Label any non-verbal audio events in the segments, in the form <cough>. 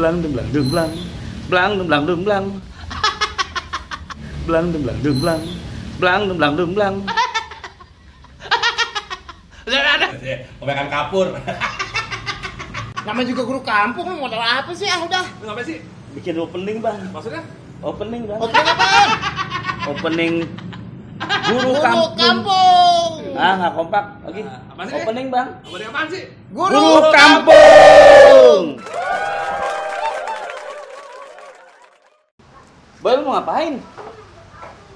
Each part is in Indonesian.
Blang dung blang dung blang. Blang dung blang dung blang. Blang dung blang dung blang. Blang dung blang dung blang. Udah. Kebanyakan kapur. Namanya juga guru kampung, lu modal apa sih? Ah, udah. Lu ngapain sih? Bikin opening, Bang. Maksudnya? Opening, Bang. Oke apaan? Opening Guru Guru Kampung. kampung. Ah, nggak kompak. Lagi. Ah, apaan sih? Opening, Bang. Apa dia apaan sih? Guru, Kampung. Boy, lu mau ngapain?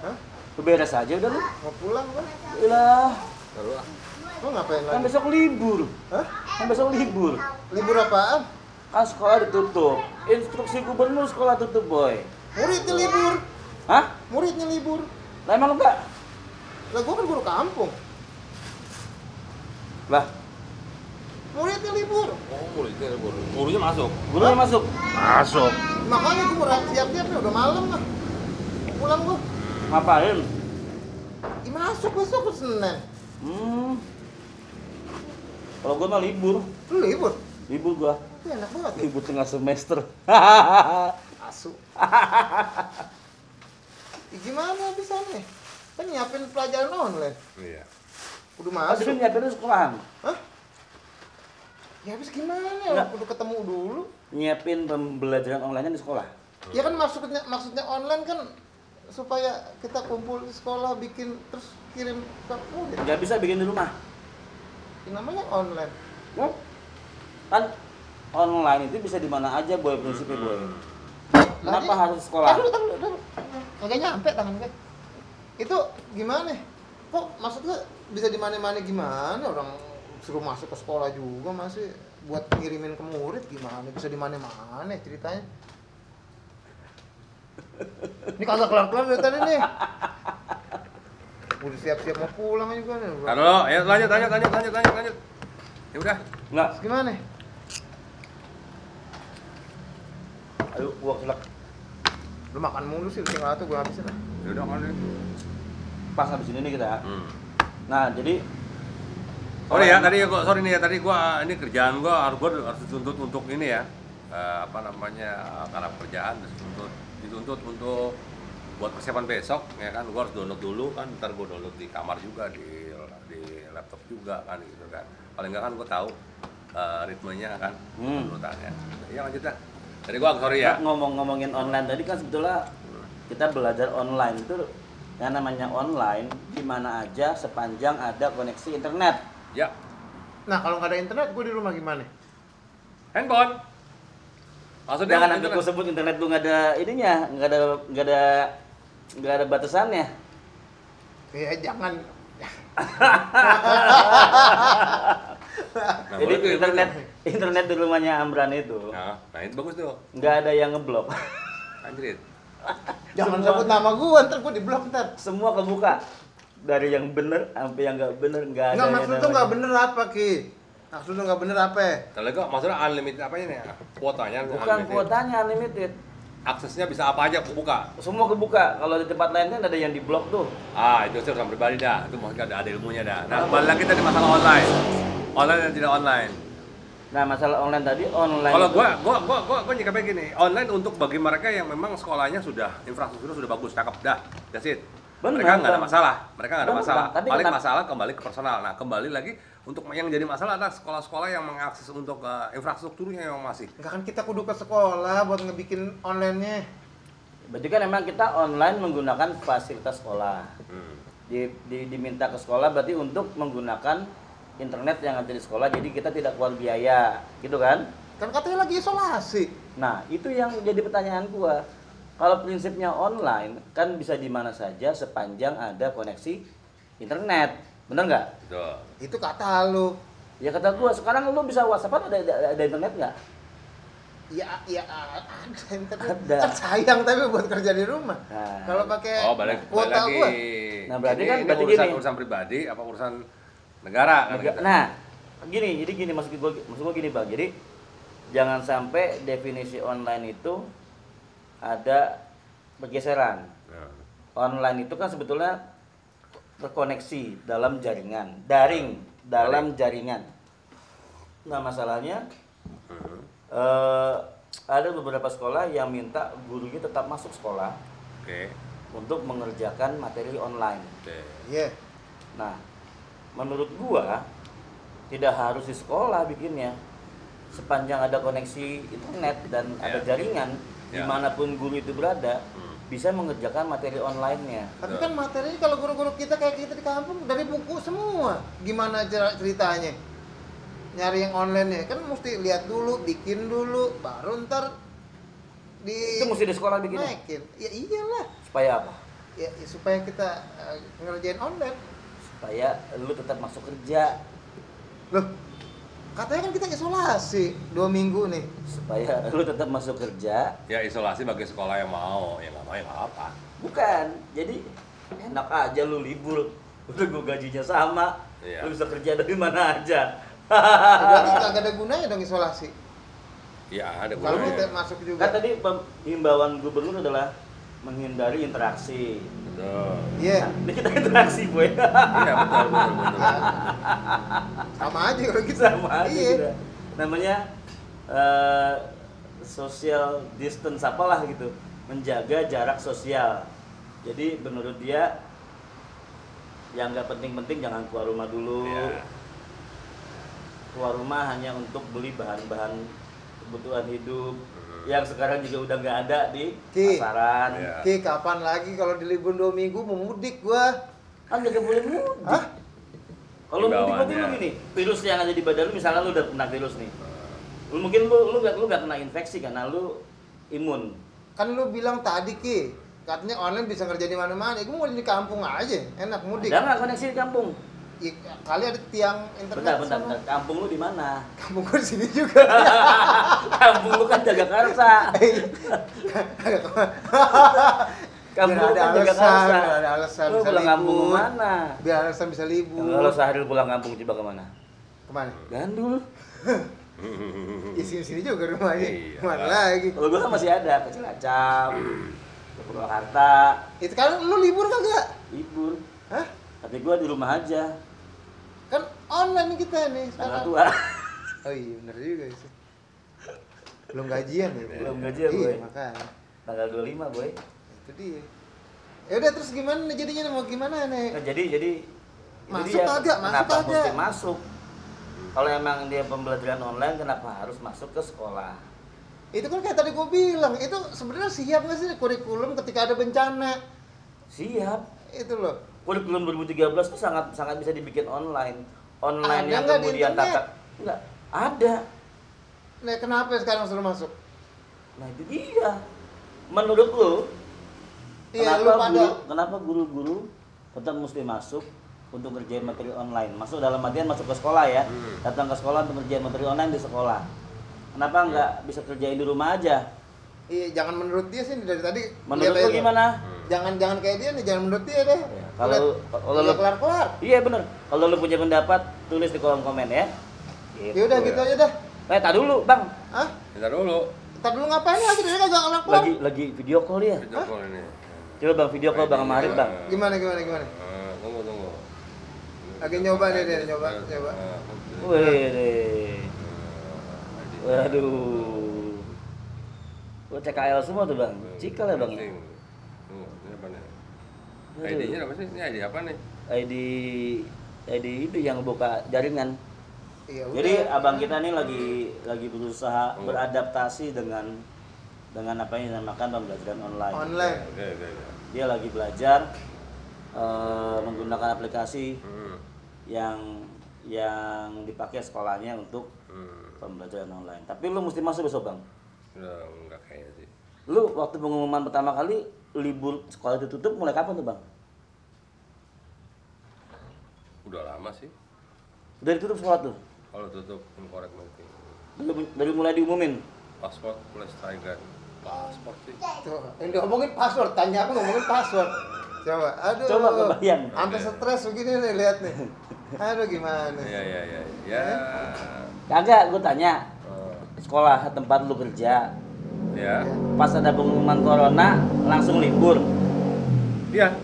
Hah? Lu beres aja udah lu. Mau pulang kan? Lah, Lu ngapain kan lagi? besok libur. Hah? Kan besok libur. Libur apaan? Kan sekolah ditutup. Instruksi gubernur sekolah tutup, boy. Muridnya libur. Hah? Muridnya libur. Lah emang enggak? Lah gua kan guru kampung. Lah, Muridnya libur. Oh, muridnya guru. Gurunya masuk. gurunya masuk. Masuk. Makanya gua mau siap-siap nih udah malam lah. Pulang gua. Ngapain? Ih, masuk besok ke Senin. Hmm. Kalau gua mah libur. Lu libur? Libur gua. Enak banget. ya. Libur tengah semester. Asu. Ih, gimana bisa nih? Kan nyiapin pelajaran online. Iya. Udah Masuk. masuk. Tapi nyiapin sekolahan. Hah? Ya habis gimana? Nggak. Udah ketemu dulu. Nyiapin pembelajaran online di sekolah. Ya kan maksudnya maksudnya online kan supaya kita kumpul di sekolah bikin terus kirim ke murid. Nggak bisa bikin di rumah. Ini namanya online. Hmm? Kan online itu bisa di mana aja boy prinsipnya boy. Kenapa Lagi- harus sekolah? Dulu, tahan dulu. Kagak nyampe tangan gue. Itu gimana? Kok maksudnya bisa di mana-mana gimana? Orang suruh masuk ke sekolah juga masih buat ngirimin ke murid gimana? Bisa di mana-mana ceritanya. Ini kagak kelar-kelar dari tadi nih. Udah siap-siap mau pulang juga nih. Dulu, ayo lanjut, lanjut, lanjut, lanjut, lanjut, lanjut. Ya udah. Enggak. Terus Gimana? Ayo gua selak. Lu makan mulu sih, tinggal tuh gue habisin lah. Ya udah kan. Pas habis ini nih kita. Hmm. Nah, jadi Sorry ya, tadi gua sorry nih ya, tadi gua ini kerjaan gua harus gua harus dituntut untuk ini ya. eh, apa namanya? karena pekerjaan dituntut dituntut untuk buat persiapan besok ya kan? Gua harus download dulu kan? Ntar gua download di kamar juga di di laptop juga kan? Gitu kan. Paling nggak kan gua tahu eh, ritmenya kan? Hmm. downloadannya ya lanjut dah tadi gua sorry ya. Ngomong-ngomongin online tadi kan sebetulnya kita belajar online. Itu yang namanya online di mana aja sepanjang ada koneksi internet. ya. Nah kalau nggak ada internet, gue di rumah gimana? handphone maksudnya Jangan internet. gua sebut internet lu nggak ada ininya, nggak ada nggak ada nggak ada batasannya. Ya jangan. <laughs> Nah, Jadi tuh, internet boleh internet di rumahnya Amran itu tuh. nah, nah itu bagus tuh nggak ada yang ngeblok. anjir Jangan Semua- sebut nama gue, ntar gue di blok ntar. Semua kebuka dari yang bener sampai yang nggak bener nggak ada. Nggak maksud tuh nggak bener apa ki? Maksud tuh nggak bener apa? ya? Kalau kok maksudnya unlimited apanya nih? Kuotanya Bukan unlimited. kuotanya unlimited. Aksesnya bisa apa aja buka. Semua kebuka. Kalau di tempat lain kan ada yang diblok tuh. Ah, itu sih urusan pribadi dah. Itu mungkin ada, ada ilmunya dah. Nah, kembali lagi tadi masalah online. Online dan tidak online. Nah, masalah online tadi online. Kalau gua gua gua gua gua nyikapnya gini, online untuk bagi mereka yang memang sekolahnya sudah infrastrukturnya sudah bagus, cakep dah. That's it. Benar, mereka nggak ada masalah, mereka nggak ada masalah. Tapi Paling kenapa- masalah kembali ke personal. Nah, kembali lagi untuk yang jadi masalah adalah sekolah-sekolah yang mengakses untuk uh, infrastrukturnya yang masih. Enggak kan kita kudu ke sekolah buat ngebikin online-nya. Berarti kan emang kita online menggunakan fasilitas sekolah. Hmm. Di, di- diminta ke sekolah berarti untuk menggunakan internet yang ada di sekolah jadi kita tidak keluar biaya gitu kan Kan katanya lagi isolasi. nah itu yang jadi pertanyaan gua kalau prinsipnya online kan bisa di mana saja sepanjang ada koneksi internet bener nggak Betul. Itu kata lu. ya kata gua sekarang lu bisa whatsappan ada, ada, ada internet nggak Ya, ya ada internet. Ada. Kan sayang tapi buat kerja di rumah. Nah. Kalau pakai Oh, balik, balik kuota lagi. gua. Nah, berarti Ini- kan- ini berarti urusan gini. urusan pribadi apa urusan negara kan Nega- kita. Nah, gini, jadi gini maksud gue, maksud gue gini bang. Jadi jangan sampai definisi online itu ada pergeseran. Nah, Online itu kan sebetulnya terkoneksi dalam jaringan, daring dalam jaringan. Nah masalahnya eh, ada beberapa sekolah yang minta gurunya tetap masuk sekolah Oke. untuk mengerjakan materi online. Oke. Iya. Nah, menurut gua tidak harus di sekolah bikinnya. Sepanjang ada koneksi internet dan ada Ya. jaringan Ya. di mana pun guru itu berada Hmm. Bisa mengerjakan materi online-nya. Tapi kan materinya kalau guru-guru kita kayak kita di kampung dari buku semua. Gimana cer- ceritanya? Nyari yang online nya kan mesti lihat dulu, bikin dulu, baru ntar di Itu mesti di sekolah bikin naikin. Ya iyalah. supaya apa? Ya, ya supaya kita eh, ngerjain online. Supaya lu tetap masuk kerja, Loh, katanya kan kita isolasi dua minggu nih. supaya lu tetap masuk kerja. Ya isolasi bagi sekolah yang mau, yang nggak mau ya nggak apa. Bukan. Jadi enak aja lu libur. Udah gua gajinya sama. Iya. Lu bisa kerja dari mana aja. Ya, berarti kagak ada gunanya dong isolasi. Ya ada Kalau gunanya. kita masuk juga. Kan tadi himbauan gubernur adalah menghindari interaksi. Betul. Iya. Nah, ini kita interaksi, boy. Iya betul betul betul. Sama aja kalau gitu. Sama aja Iya. kita. Namanya eh, social distance apalah gitu. Menjaga jarak sosial. Jadi menurut dia yang nggak penting-penting jangan keluar rumah dulu. Iya. Keluar rumah hanya untuk beli bahan-bahan kebutuhan hidup. Yang sekarang juga udah nggak ada di Ki. pasaran. Iya. Ki, kapan lagi kalau di libur dua minggu mau mudik gua? Kan nggak boleh mudik. Hah? Kalau mudik berarti lu gini, virus yang ada di badan lu misalnya lu udah kena virus nih. Lu mungkin lu lu gak, lu gak kena infeksi karena lu imun. Kan lu bilang tadi Ki, katanya online bisa kerja di mana-mana. Gua mau di kampung aja, enak mudik. Ada nggak koneksi di kampung? Ya, kali ada tiang internet Bentar, bentar, bentar. Kampung lu di mana? Kampung gua di sini <laughs> juga. kampung lu kan jaga karsa. <laughs> kampung Biar lu ada kan alasan, biar ada alasan Lu bisa pulang kampung libur. ke mana? Biar alasan bisa libur. Kalau Sahril pulang kampung coba ke mana? Ke mana? Gandul. <laughs> Ya sini-sini juga rumahnya. Iya. Ke mana lagi? Kalau gua kan masih ada ke Cilacap, ke Purwakarta, Itu kan lu libur kagak? libur. Hah? Tapi gua di rumah aja. Online kita nih sekarang. tua. <laughs> Oh iya bener juga sih. Belum gajian ya? Belum gajian, Iya, Boy. makanya. Tanggal 25, boy. Itu dia. Ya udah terus gimana jadinya mau gimana nih? Nah, jadi jadi Masuk dia, kagak? Masuk mesti masuk? Kalau emang dia pembelajaran online, kenapa harus masuk ke sekolah? Itu kan kayak tadi gue bilang, itu sebenarnya siap nggak sih kurikulum ketika ada bencana? Siap. Itu loh. Kurikulum 2013 itu sangat sangat bisa dibikin online. Online Ada yang kemudian internet? tata enggak ada. Nah kenapa sekarang suruh masuk? Nah, itu dia. Menurut lu, Iya lu kenapa pada guru, kenapa guru-guru tetap mesti masuk untuk ngerjain materi online? Masuk dalam artian masuk ke sekolah ya. Hmm. Datang ke sekolah untuk ngerjain materi online di sekolah. Kenapa nggak bisa kerjain di rumah aja? Iya jangan menurut dia sih dari tadi. Menurut lu aja. gimana? Jangan jangan kayak dia nih, jangan menurut dia deh. Ya, kalau- kalau lu- kelar kelar. Iya bener. Kalau lu punya pendapat, tulis di kolom komen ya. Ya udah gitu ya. aja dah. Eh, tak dulu, Bang. Hah? Kita dulu. Ntar dulu ngapain lagi dia kagak kelar kelar. Lagi lagi video call dia. Video call ini. Coba Bang video call Bang Marif, Bang. Gimana gimana gimana? Eh, tunggu tunggu. Lagi nyoba nih dia nyoba coba. Wih, deh. Waduh. Gua CKL semua tuh, Bang. Cikal ya, Bang. ya? Ini apa nih? ID-nya apa sih? Ini ID apa nih? ID ID itu yang buka jaringan. Iya udah. Jadi abang kita nih lagi lagi berusaha Oh. beradaptasi dengan dengan apa yang dinamakan pembelajaran online. online. Oke, oke, oke. Dia lagi belajar eh, menggunakan aplikasi Hmm. yang yang dipakai sekolahnya untuk Hmm. pembelajaran online. Tapi lu mesti masuk besok bang. Udah enggak kayaknya sih. Lu waktu pengumuman pertama kali libur sekolah ditutup mulai kapan tuh bang? Udah lama sih. Udah ditutup sekolah tuh? Kalau tutup korek meeting. Dari, dari mulai diumumin? Paspor plus striker. Paspor sih. Tuh, yang ngomongin password, tanya apa ngomongin password. Coba, aduh. Coba kebayang. Sampai stres begini nih lihat nih. Aduh gimana? Iya, iya, iya. Ya. Kagak, gue tanya. Oh, Sekolah tempat lu kerja, ya. pas ada pengumuman corona langsung libur. Iya.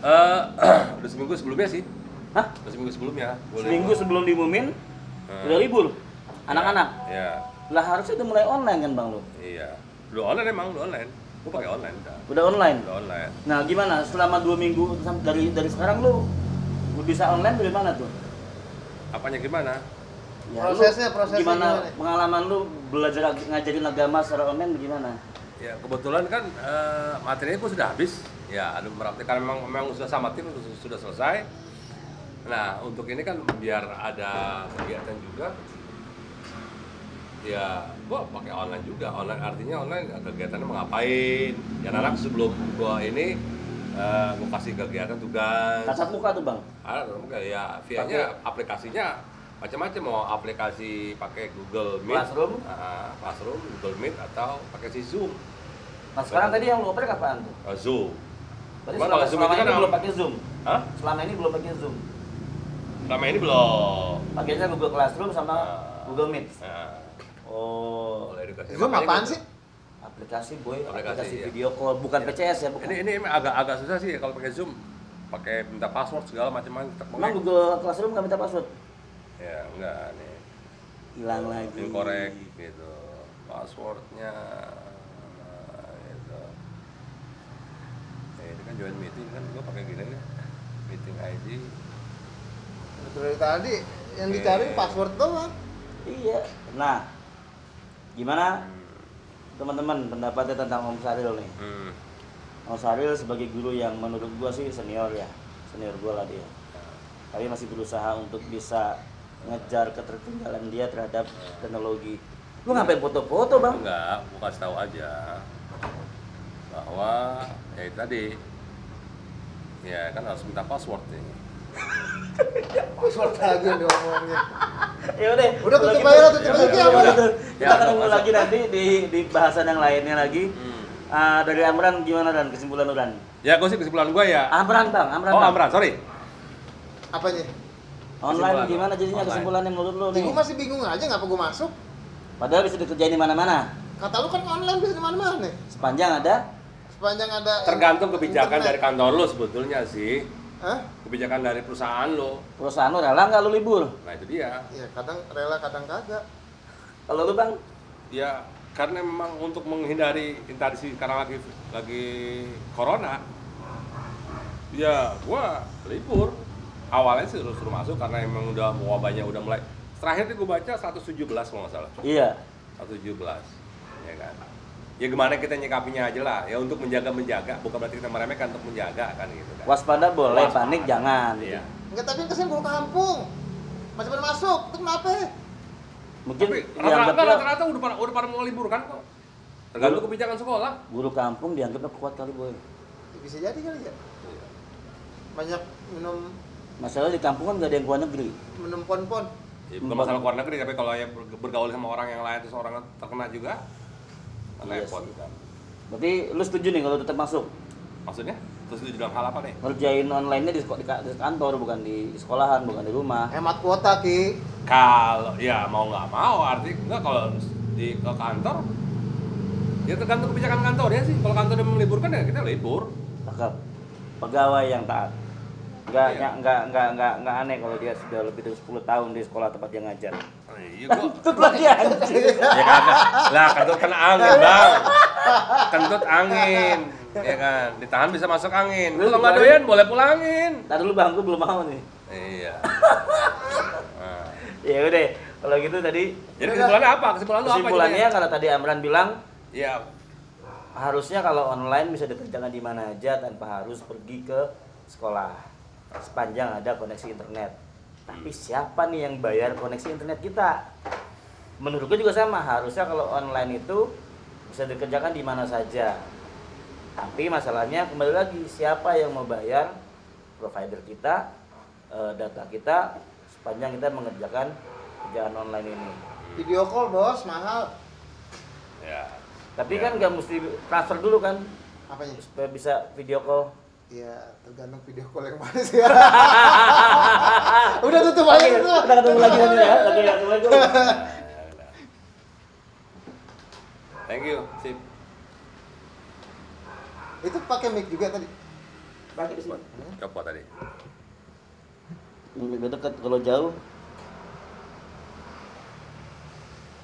Eh, <clears throat> udah seminggu sebelumnya sih. Hah? Udah seminggu sebelumnya. Boleh. Seminggu sebelum diumumin Hmm. udah libur. Anak-anak. Ya. Lah harusnya udah mulai online kan bang lu? Iya. Udah online emang, udah online. Gua pakai online udah. Udah online. Udah online. Nah gimana selama dua minggu dari dari sekarang lu lu bisa online dari mana tuh? Apanya gimana? Ya, lu Prosesnya- prosesnya gimana, gimana? pengalaman lu belajar ngajarin agama secara online gimana? Ya kebetulan kan eh, materinya gua sudah habis. Ya ada beberapa karena memang memang sudah sama tim sudah, sudah selesai. Nah untuk ini kan biar ada kegiatan juga. Ya gua pakai online juga. Online artinya online kegiatannya mau ngapain? Ya anak sebelum gua ini eh, gua kasih kegiatan tugas. Tatap muka tuh bang? ada dong ya via-nya aplikasinya macam-macam mau aplikasi pakai Google Meet, Classroom? ah, Classroom, Google Meet atau pakai si Zoom, Nah sekarang tadi yang lu oprek apaan tuh? Ah, Zoom. Berarti Cuma selama, Zoom selama itu ini kan belum pakai Zoom? Hah? Selama ini belum pakai Zoom? Selama ini belum. Pakainya Google Classroom sama Ah. Google Meet? Nah, Oh, Zoom apaan gitu. sih? aplikasi boy, Aplikasi, aplikasi, iya. video call, bukan Iya. PCS ya, bukan? Ini ini emang agak agak susah sih kalau pakai Zoom. Pakai minta password segala macam-macam. tetap Emang pakai. Google Classroom nggak minta password? Ya, enggak nih. Hilang lagi. Incorrect gitu. Passwordnya gitu. Eh, ini kan join meeting kan gua pakai gini nih. Meeting ID. Dari tadi yang Oke. dicari password doang. Iya. Nah, gimana teman-teman pendapatnya tentang Om Saril nih? Hmm. Om Saril sebagai guru yang menurut gua sih senior ya, senior gua lah dia. Tapi masih berusaha untuk bisa ngejar ketertinggalan dia terhadap teknologi. Lu ngapain foto-foto bang? Enggak, gua kasih tahu aja bahwa ya itu tadi ya kan harus minta password nih. <laughs> Password lagi yang diomongin. Ya udah. Udah, tutup gitu- aja lah, tutup ya aja, udah. Kita Ya, ketemu lagi nanti di di bahasan yang lainnya lagi. Hmm. Ah, dari Amran gimana dan kesimpulan lu dan? Ya, gue sih kesimpulan gua ya. Amran bang, Amran. Oh, Bang. Amran, sorry. Apanya? Online Kesimpulan, gimana jadinya Online. kesimpulannya menurut lu nih? gue masih bingung aja ngapa gue masuk. Padahal bisa dikerjain di mana-mana. Kata lu kan online bisa di mana-mana. Sepanjang ada Sepanjang ada Tergantung kebijakan internet. dari kantor lo sebetulnya sih. Hah? Kebijakan dari perusahaan lo. perusahaan lu rela nggak lu libur? Nah, itu dia. Ya kadang rela kadang kagak. Kalau lu bang, Ya, karena memang untuk menghindari interaksi karena lagi lagi corona. Ya, gua libur. Awalnya sih suruh, suruh masuk karena emang udah wabahnya udah mulai. Terakhir tuh gua baca 117 kalau nggak salah. iya. 117. Ya kan. Ya gimana kita nyikapinya aja lah. Ya untuk menjaga-menjaga, bukan berarti kita meremehkan untuk menjaga kan gitu kan. Waspada boleh, Waspada. panik jangan. Iya. Enggak tapi ke sini gue kampung. Masih pada masuk. Itu kenapa? Mungkin Tapi rata-rata rata-rata udah pada udah pada mau libur kan kok. Tergantung kebijakan sekolah. guru kampung dianggapnya kuat kali boy. Bisa jadi kali ya. Banyak minum Masalah di kampung kan nggak ada yang keluar negeri. minum pon-pon. Ya, bukan masalah luar negeri tapi kalau ya bergaul sama orang yang lain terus orang terkena juga Iya repot sih. kan. Berarti lu setuju nih kalau tetap masuk Maksudnya? Terus itu dalam hal apa nih? ngerjain online-nya di, di di kantor bukan di sekolahan bukan di rumah. Hemat kuota ki. Kalau ya mau nggak mau arti enggak kalau di ke kantor ya tergantung kebijakan kantornya sih. Kalau kantornya meliburkan ya kita libur. Cakep. Pegawai yang taat. Nggak, Iya. nggak, nggak, nggak, nggak, aneh kalau dia sudah lebih dari 10 tahun di sekolah tempat dia ngajar. Iya gua Kentut lagi anjir. ya kagak. Lah kentut kena angin, Bang. Kentut angin. Ya kan, ditahan bisa masuk angin. Lu Kalau nggak doyan boleh pulangin. Ntar dulu bang, gue belum mau nih. Iya. Nah. Ya udah, kalau gitu tadi Jadi kesimpulannya apa? Kesimpulan lu apa? kesimpulannya kalau tadi Amran bilang Ya, harusnya kalau online bisa dikerjakan di mana aja tanpa harus pergi ke sekolah sepanjang ada koneksi internet. Tapi siapa nih yang bayar koneksi internet kita? Menurut gue juga sama, harusnya kalau online itu bisa dikerjakan di mana saja. Tapi masalahnya kembali lagi siapa yang mau bayar provider kita, eh, data kita sepanjang kita mengerjakan kerjaan online ini. Video call bos mahal. ya. Tapi Ya. kan nggak mesti transfer dulu kan Apanya? supaya bisa video call. Ya tergantung video call yang mana sih. <laughs> Udah tutup aja itu. kita ketemu lagi nanti ya. Oke, assalamualaikum. Ya, udah. Thank you, sip. Itu pakai mic juga tadi. Pakai di sini. Coba tadi. Lebih dekat kalau jauh